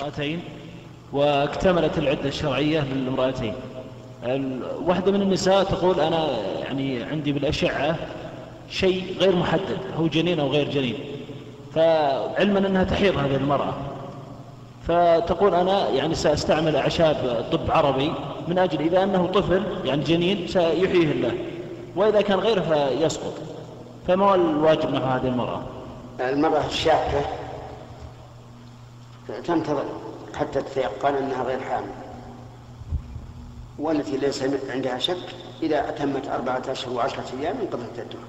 امرأتين واكتملت العدة الشرعية للامرأتين. واحدة من النساء تقول أنا يعني عندي بالأشعة شيء غير محدد هو جنين أو غير جنين. فعلما أنها تحيض هذه المرأة. فتقول أنا يعني سأستعمل أعشاب طب عربي من أجل إذا أنه طفل يعني جنين سيحييه الله. وإذا كان غيره فيسقط. فما الواجب نحو هذه المرأة؟ المرأة الشاكة تنتظر حتى تتيقن أنها غير حامل. والتي ليس عندها شك إذا أتمت أربعة أشهر وعشرة أيام انقضت عدتها